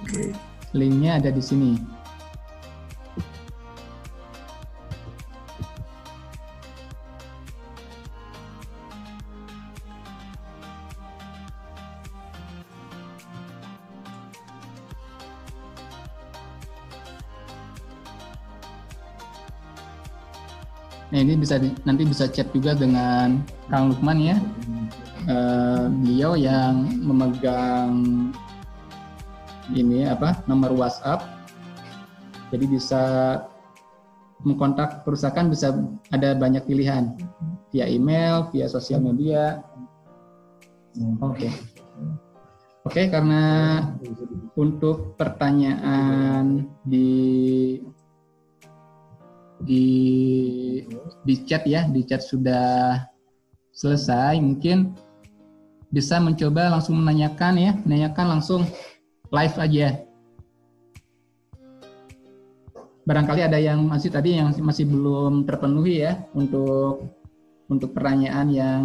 Oke. Linknya ada di sini. Nah ini bisa di, nanti bisa chat juga dengan Kang Lukman ya. Uh, beliau yang memegang ini apa nomor WhatsApp. Jadi bisa mengkontak perusahaan bisa ada banyak pilihan via email, via sosial media. Oke. Oke, karena untuk pertanyaan di di di chat ya, di chat sudah selesai, mungkin bisa mencoba langsung menanyakan ya, menanyakan langsung live aja. Barangkali ada yang masih tadi yang masih belum terpenuhi ya untuk untuk pertanyaan yang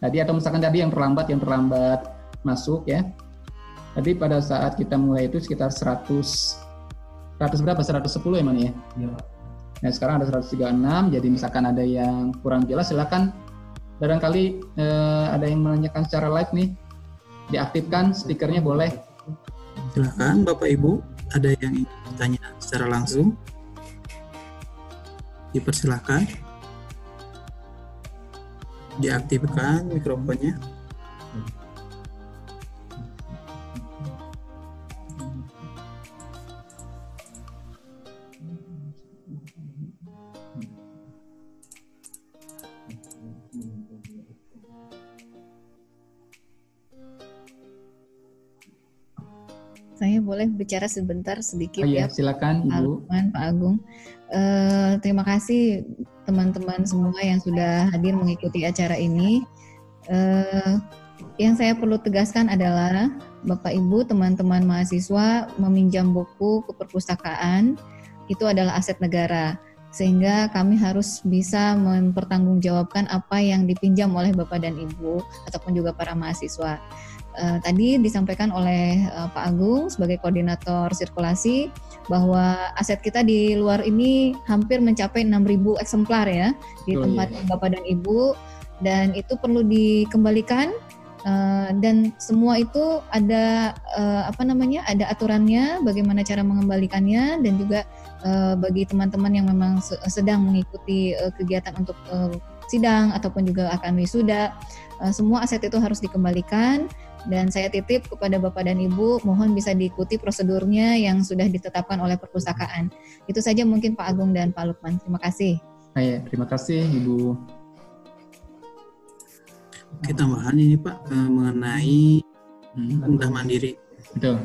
tadi atau misalkan tadi yang terlambat yang terlambat masuk ya. Tadi pada saat kita mulai itu sekitar 100 100 berapa? 110 ya mana ya? Iya. Nah sekarang ada 136, jadi misalkan ada yang kurang jelas silakan barangkali eh, ada yang menanyakan secara live nih, diaktifkan stikernya boleh. Silakan Bapak Ibu, ada yang ingin bertanya secara langsung? Dipersilahkan. Diaktifkan mikrofonnya. Saya boleh bicara sebentar sedikit Oh ya iya, silakan Pak Ibu. Lukman, Pak Agung. Eh, terima kasih teman-teman semua yang sudah hadir mengikuti acara ini. Eh, yang saya perlu tegaskan adalah Bapak Ibu, teman-teman mahasiswa meminjam buku ke perpustakaan itu adalah aset negara. Sehingga kami harus bisa mempertanggungjawabkan apa yang dipinjam oleh Bapak dan Ibu ataupun juga para mahasiswa. Eh, tadi disampaikan oleh eh, Pak Agung sebagai koordinator sirkulasi bahwa aset kita di luar ini hampir mencapai 6.000 eksemplar ya di Oh, tempat iya. Bapak dan Ibu dan itu perlu dikembalikan eh, dan semua itu ada eh, apa namanya ada aturannya bagaimana cara mengembalikannya dan juga eh, bagi teman-teman yang memang se- sedang mengikuti eh, kegiatan untuk eh, sidang ataupun juga akan wisuda eh, semua aset itu harus dikembalikan dan saya titip kepada Bapak dan Ibu mohon bisa diikuti prosedurnya yang sudah ditetapkan oleh perpustakaan. Itu saja mungkin Pak Agung dan Pak Lukman. Terima kasih. Nah, ya, terima kasih Ibu. Oke, tambahan ini Pak eh, mengenai Hmm, unggah mandiri. betul.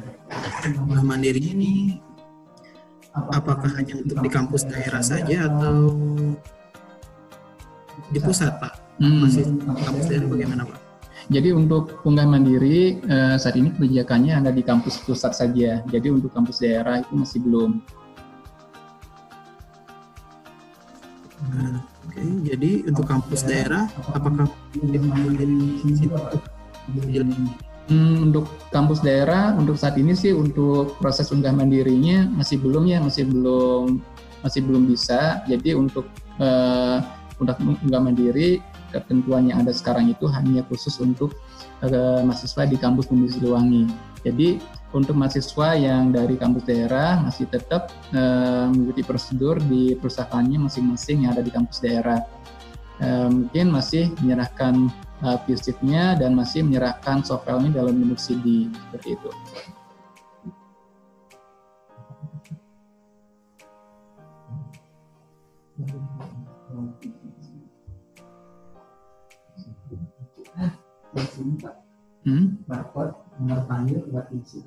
Unggah mandiri ini apakah hanya untuk di kampus daerah saja atau di pusat Pak? Hmm. Masih kampus daerah bagaimana Pak? Jadi untuk unggah mandiri eh, saat ini kebijakannya ada di kampus pusat saja. Jadi untuk kampus daerah itu masih belum. Nah, Oke, jadi untuk kampus daerah apakah? Hmm, untuk kampus daerah untuk saat ini sih untuk proses unggah mandirinya masih belum ya masih belum masih belum bisa. Jadi untuk eh, untuk unggah mandiri ketentuan yang ada sekarang itu hanya khusus untuk eh, mahasiswa di kampus Bumi Siliwangi. Jadi untuk mahasiswa yang dari kampus daerah masih tetap eh, mengikuti prosedur di perustakaannya masing-masing yang ada di kampus daerah. Eh, mungkin masih menyerahkan uh, dan masih menyerahkan soft file-nya dalam bentuk CD seperti itu. Hmm? barcode nomor panggil buat isi.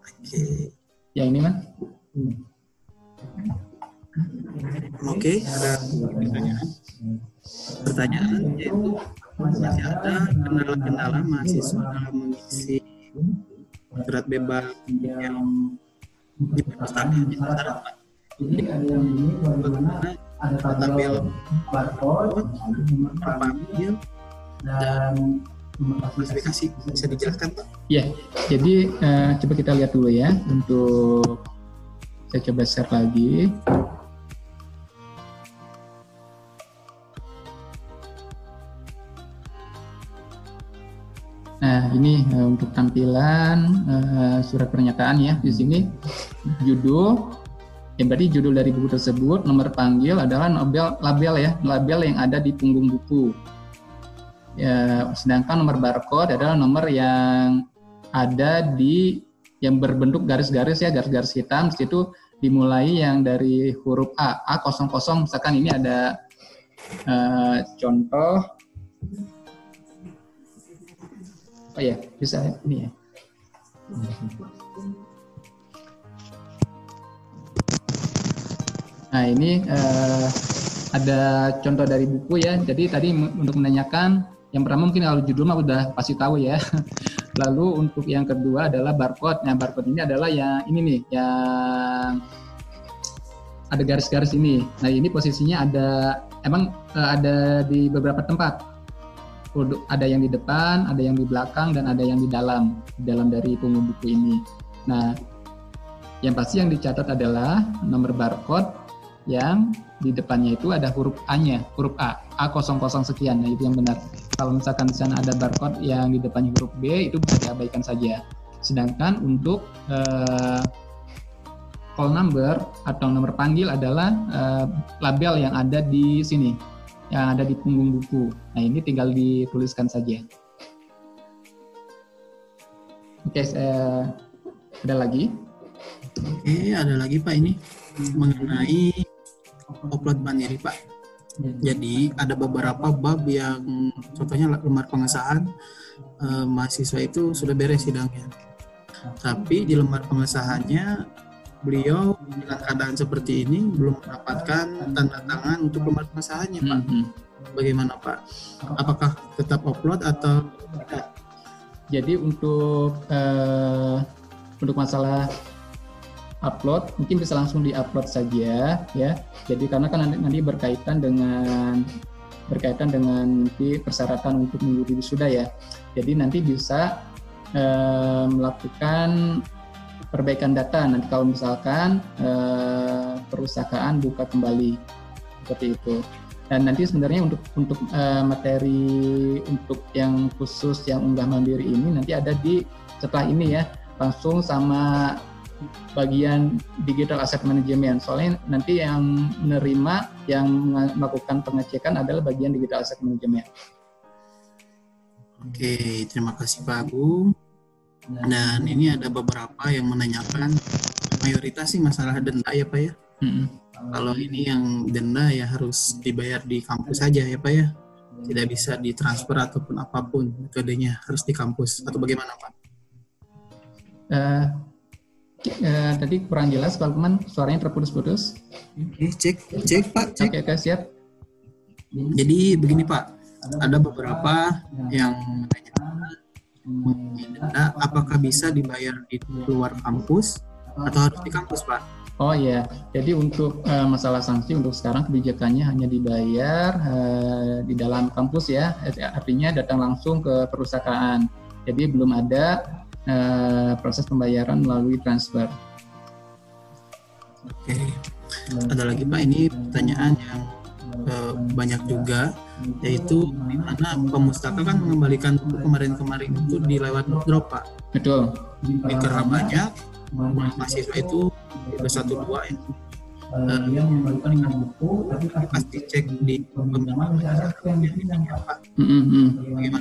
Oke, Yang ini kan? oke, ada pertanyaan. Pertanyaan yaitu masih ada kendala-kendala mahasiswa dalam mengisi surat bebas yang di perpustakaan di pasar, Pak. Jadi ada yang ini bagaimana ada tampil tabel barcode, nomor panggil, panggil dan nomor klasifikasi bisa dijelaskan Pak? Ya, jadi eh, coba kita lihat dulu ya untuk saya coba share lagi. Nah, ini eh, untuk tampilan eh, surat pernyataan ya. Di sini judul, ya berarti judul dari buku tersebut, nomor panggil adalah label, label ya, label yang ada di punggung buku. Ya, sedangkan nomor barcode adalah nomor yang ada di yang berbentuk garis-garis ya, garis-garis hitam. Di situ dimulai yang dari huruf A, A00 misalkan ini ada uh, contoh Oh ya, bisa ini ya. Nah ini uh, ada contoh dari buku ya. Jadi tadi untuk menanyakan yang pertama mungkin kalau judul mah udah pasti tahu ya. Lalu untuk yang kedua adalah barcode. Nah barcode ini adalah yang ini nih, yang ada garis-garis ini. Nah ini posisinya ada emang uh, ada di beberapa tempat ada yang di depan, ada yang di belakang, dan ada yang di dalam, di dalam dari punggung buku ini. Nah, yang pasti yang dicatat adalah nomor barcode yang di depannya itu ada huruf A-nya, huruf A, A00 sekian, nah itu yang benar. Kalau misalkan di sana ada barcode yang di depannya huruf B, itu bisa diabaikan saja. Sedangkan untuk uh, call number atau nomor panggil adalah uh, label yang ada di sini, yang ada di punggung buku. Nah ini tinggal dituliskan saja. Oke, saya ada lagi. Oke, ada lagi Pak ini mengenai upload mandiri Pak. Jadi ada beberapa bab yang contohnya lembar pengesahan eh, mahasiswa itu sudah beres sidangnya. Tapi di lembar pengesahannya beliau dengan keadaan seperti ini belum mendapatkan tanda tangan untuk lembar pengesahannya Pak. Mm -hmm. Bagaimana Pak? Apakah tetap upload atau tidak? Jadi untuk uh, untuk masalah upload mungkin bisa langsung diupload saja ya. Jadi karena kan nanti, nanti berkaitan dengan berkaitan dengan nanti persyaratan untuk mengikuti wisuda ya. Jadi nanti bisa uh, melakukan perbaikan data nanti kalau misalkan uh, perusahaan buka kembali seperti itu dan nanti sebenarnya untuk untuk uh, materi untuk yang khusus yang unggah mandiri ini nanti ada di setelah ini ya langsung sama bagian digital asset management soalnya nanti yang menerima yang melakukan pengecekan adalah bagian digital asset management. Oke, terima kasih Pak Agung. Dan ini ada beberapa yang menanyakan mayoritas sih masalah denda ya Pak ya. Hmm. Kalau ini yang denda ya harus dibayar di kampus saja ya Pak ya. Tidak bisa ditransfer ataupun apa pun metodenya harus di kampus atau bagaimana Pak? Uh, uh, tadi kurang jelas Pak Lukman, suaranya terputus-putus. Oke, cek, cek Pak, cek. Oke, okay, siap. Jadi begini Pak, ada beberapa yang menanyakan apakah bisa dibayar di luar kampus atau harus di kampus Pak? Oh iya, jadi untuk uh, masalah sanksi untuk sekarang kebijakannya hanya dibayar uh, di dalam kampus ya, artinya datang langsung ke perusahaan. Jadi belum ada uh, proses pembayaran melalui transfer. Oke, ada lagi Pak. Ini pertanyaan yang uh, banyak juga yaitu di mana pemustaka kan mengembalikan buku kemarin-kemarin itu di lewat drop pak? Betul. Karena banyak mahasiswa itu satu dua yang uh, yang mengembalikan buku tapi pasti cek di bagaimana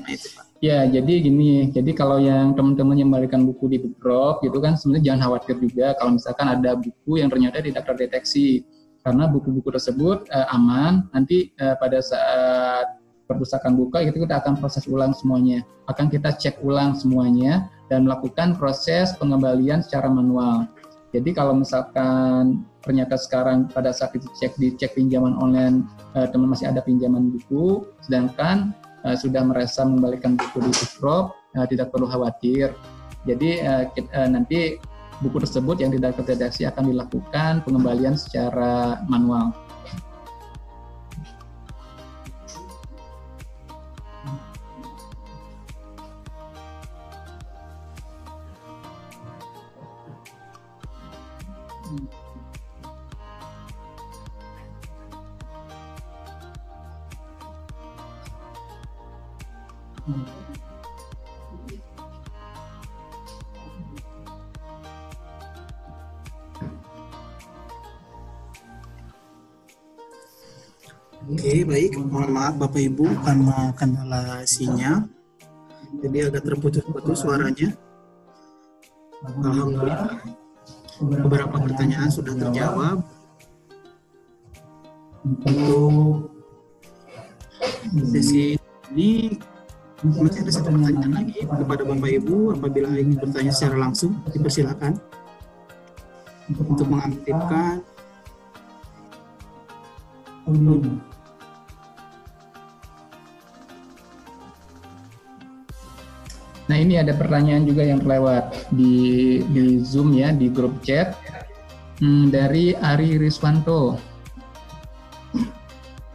itu pak Ya, jadi gini, jadi kalau yang teman-teman yang membalikan buku di drop gitu kan sebenarnya jangan khawatir juga kalau misalkan ada buku yang ternyata tidak terdeteksi karena buku-buku tersebut uh, aman. Nanti uh, pada saat perpustakaan buka itu kita akan proses ulang semuanya. Akan kita cek ulang semuanya dan melakukan proses pengembalian secara manual. Jadi kalau misalkan ternyata sekarang pada saat itu cek di cek pinjaman online uh, teman masih ada pinjaman buku, sedangkan uh, sudah merasa mengembalikan buku di drop, uh, tidak perlu khawatir. Jadi uh, kita, uh, nanti buku tersebut yang tidak terdeteksi akan dilakukan pengembalian secara manual. Oke, baik. Mohon maaf Bapak Ibu karena kendala sinyal. Jadi agak terputus-putus suaranya. Alhamdulillah. Beberapa pertanyaan sudah terjawab. Untuk sesi ini masih ada satu pertanyaan lagi kepada Bapak Ibu. Apabila ingin bertanya secara langsung, dipersilakan untuk mengaktifkan Nah ini ada pertanyaan juga yang terlewat di di Zoom ya di grup chat hmm, dari Ari Riswanto.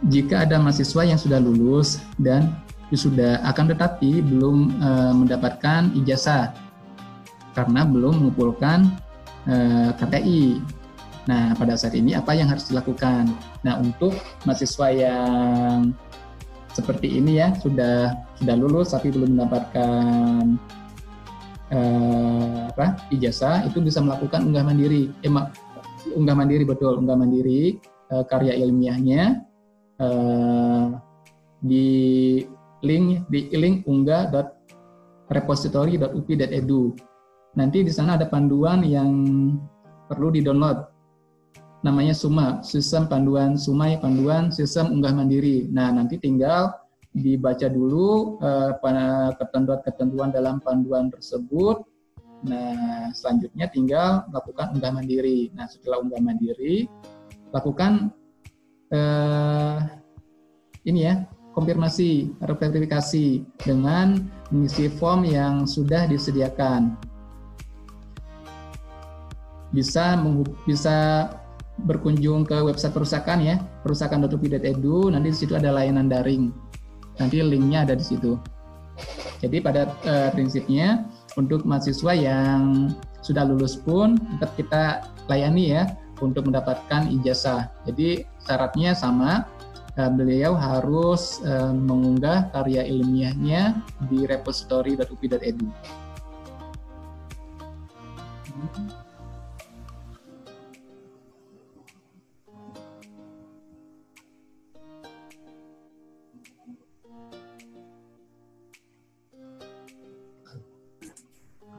Jika ada mahasiswa yang sudah lulus dan sudah akan tetapi belum uh, mendapatkan ijazah karena belum mengumpulkan uh, KTI. Nah pada saat ini apa yang harus dilakukan? Nah untuk mahasiswa yang seperti ini ya sudah sudah lulus tapi belum mendapatkan uh, apa ijazah itu bisa melakukan unggah mandiri eh, unggah mandiri betul unggah mandiri uh, karya ilmiahnya uh, di link di link unggah.repository.upi.edu nanti di sana ada panduan yang perlu di download namanya SUMA, Sistem Panduan Sumai Panduan Sistem Unggah Mandiri. Nah, nanti tinggal dibaca dulu ketentuan-ketentuan uh, dalam panduan tersebut. Nah, selanjutnya tinggal melakukan unggah mandiri. Nah, setelah unggah mandiri, lakukan uh, ini ya, konfirmasi atau verifikasi dengan mengisi form yang sudah disediakan. Bisa bisa berkunjung ke website perusahaan ya, perusahaan.upi.edu, nanti di situ ada layanan daring. Nanti linknya ada di situ. Jadi pada uh, prinsipnya untuk mahasiswa yang sudah lulus pun tetap kita layani ya untuk mendapatkan ijazah. Jadi syaratnya sama, beliau harus uh, mengunggah karya ilmiahnya di repository.upi.edu.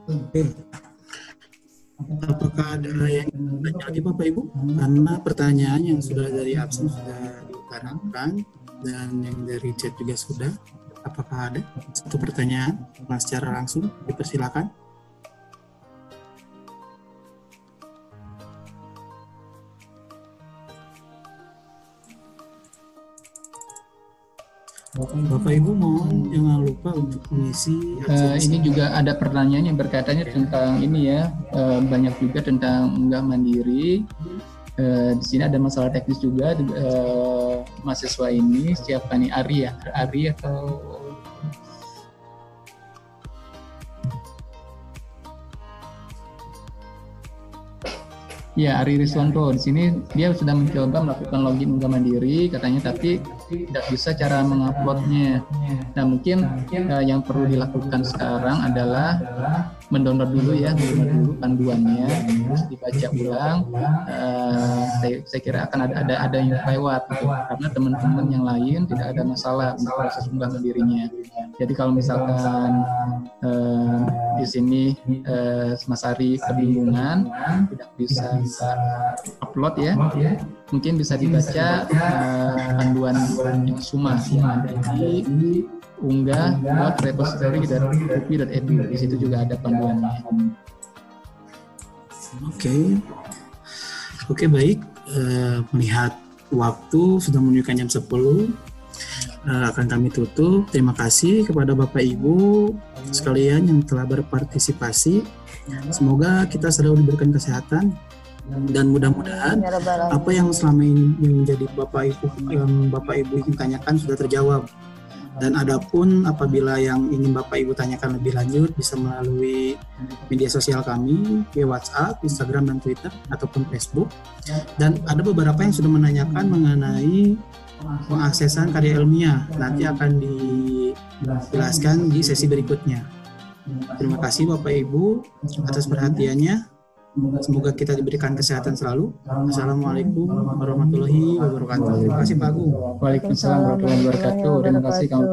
Oke. Apakah ada yang lagi Bapak Ibu? Karena pertanyaan yang sudah dari absen sudah diutarakan dan yang dari chat juga sudah. Apakah ada satu pertanyaan Mas secara langsung? Dipersilakan. Bapak Ibu mohon jangan lupa untuk mengisi. Uh, ini juga ada pertanyaan yang berkaitannya tentang ini ya uh, banyak juga tentang unggah mandiri. Uh, di sini ada masalah teknis juga uh, mahasiswa ini siapa nih Ari ya? Ari atau Ya, Ari Riswanto di sini dia sudah mencoba melakukan login unggah mandiri katanya tapi tidak bisa cara menguploadnya. Nah mungkin uh, yang perlu dilakukan sekarang adalah mendownload dulu ya, mendownload dulu panduannya, terus dibaca ulang. Uh, saya, saya kira akan ada ada ada yang lewat gitu. karena teman-teman yang lain tidak ada masalah untuk proses unggah mandirinya. Jadi kalau misalkan uh, di sini uh, Mas Ari kebingungan tidak bisa bisa upload ya. mungkin bisa dibaca uh, panduan yang suma. yang ada di unggah buat repository dari bupi.edu di situ juga ada panduannya. Oke. Okay. oke okay, baik. Uh, melihat waktu sudah menunjukkan jam 10 uh, akan kami tutup. Terima kasih kepada Bapak Ibu sekalian yang telah berpartisipasi. Semoga kita selalu diberikan kesehatan dan mudah-mudahan apa yang selama ini menjadi bapak ibu yang bapak ibu ingin tanyakan sudah terjawab dan adapun apabila yang ingin bapak ibu tanyakan lebih lanjut bisa melalui media sosial kami via WhatsApp, Instagram dan Twitter ataupun Facebook dan ada beberapa yang sudah menanyakan mengenai pengaksesan karya ilmiah nanti akan dijelaskan di sesi berikutnya. Terima kasih Bapak Ibu atas perhatiannya. Semoga kita diberikan kesehatan selalu. Assalamualaikum warahmatullahi wabarakatuh. Terima kasih Pak Agung. Waalaikumsalam warahmatullahi wabarakatuh. Terima kasih Kang.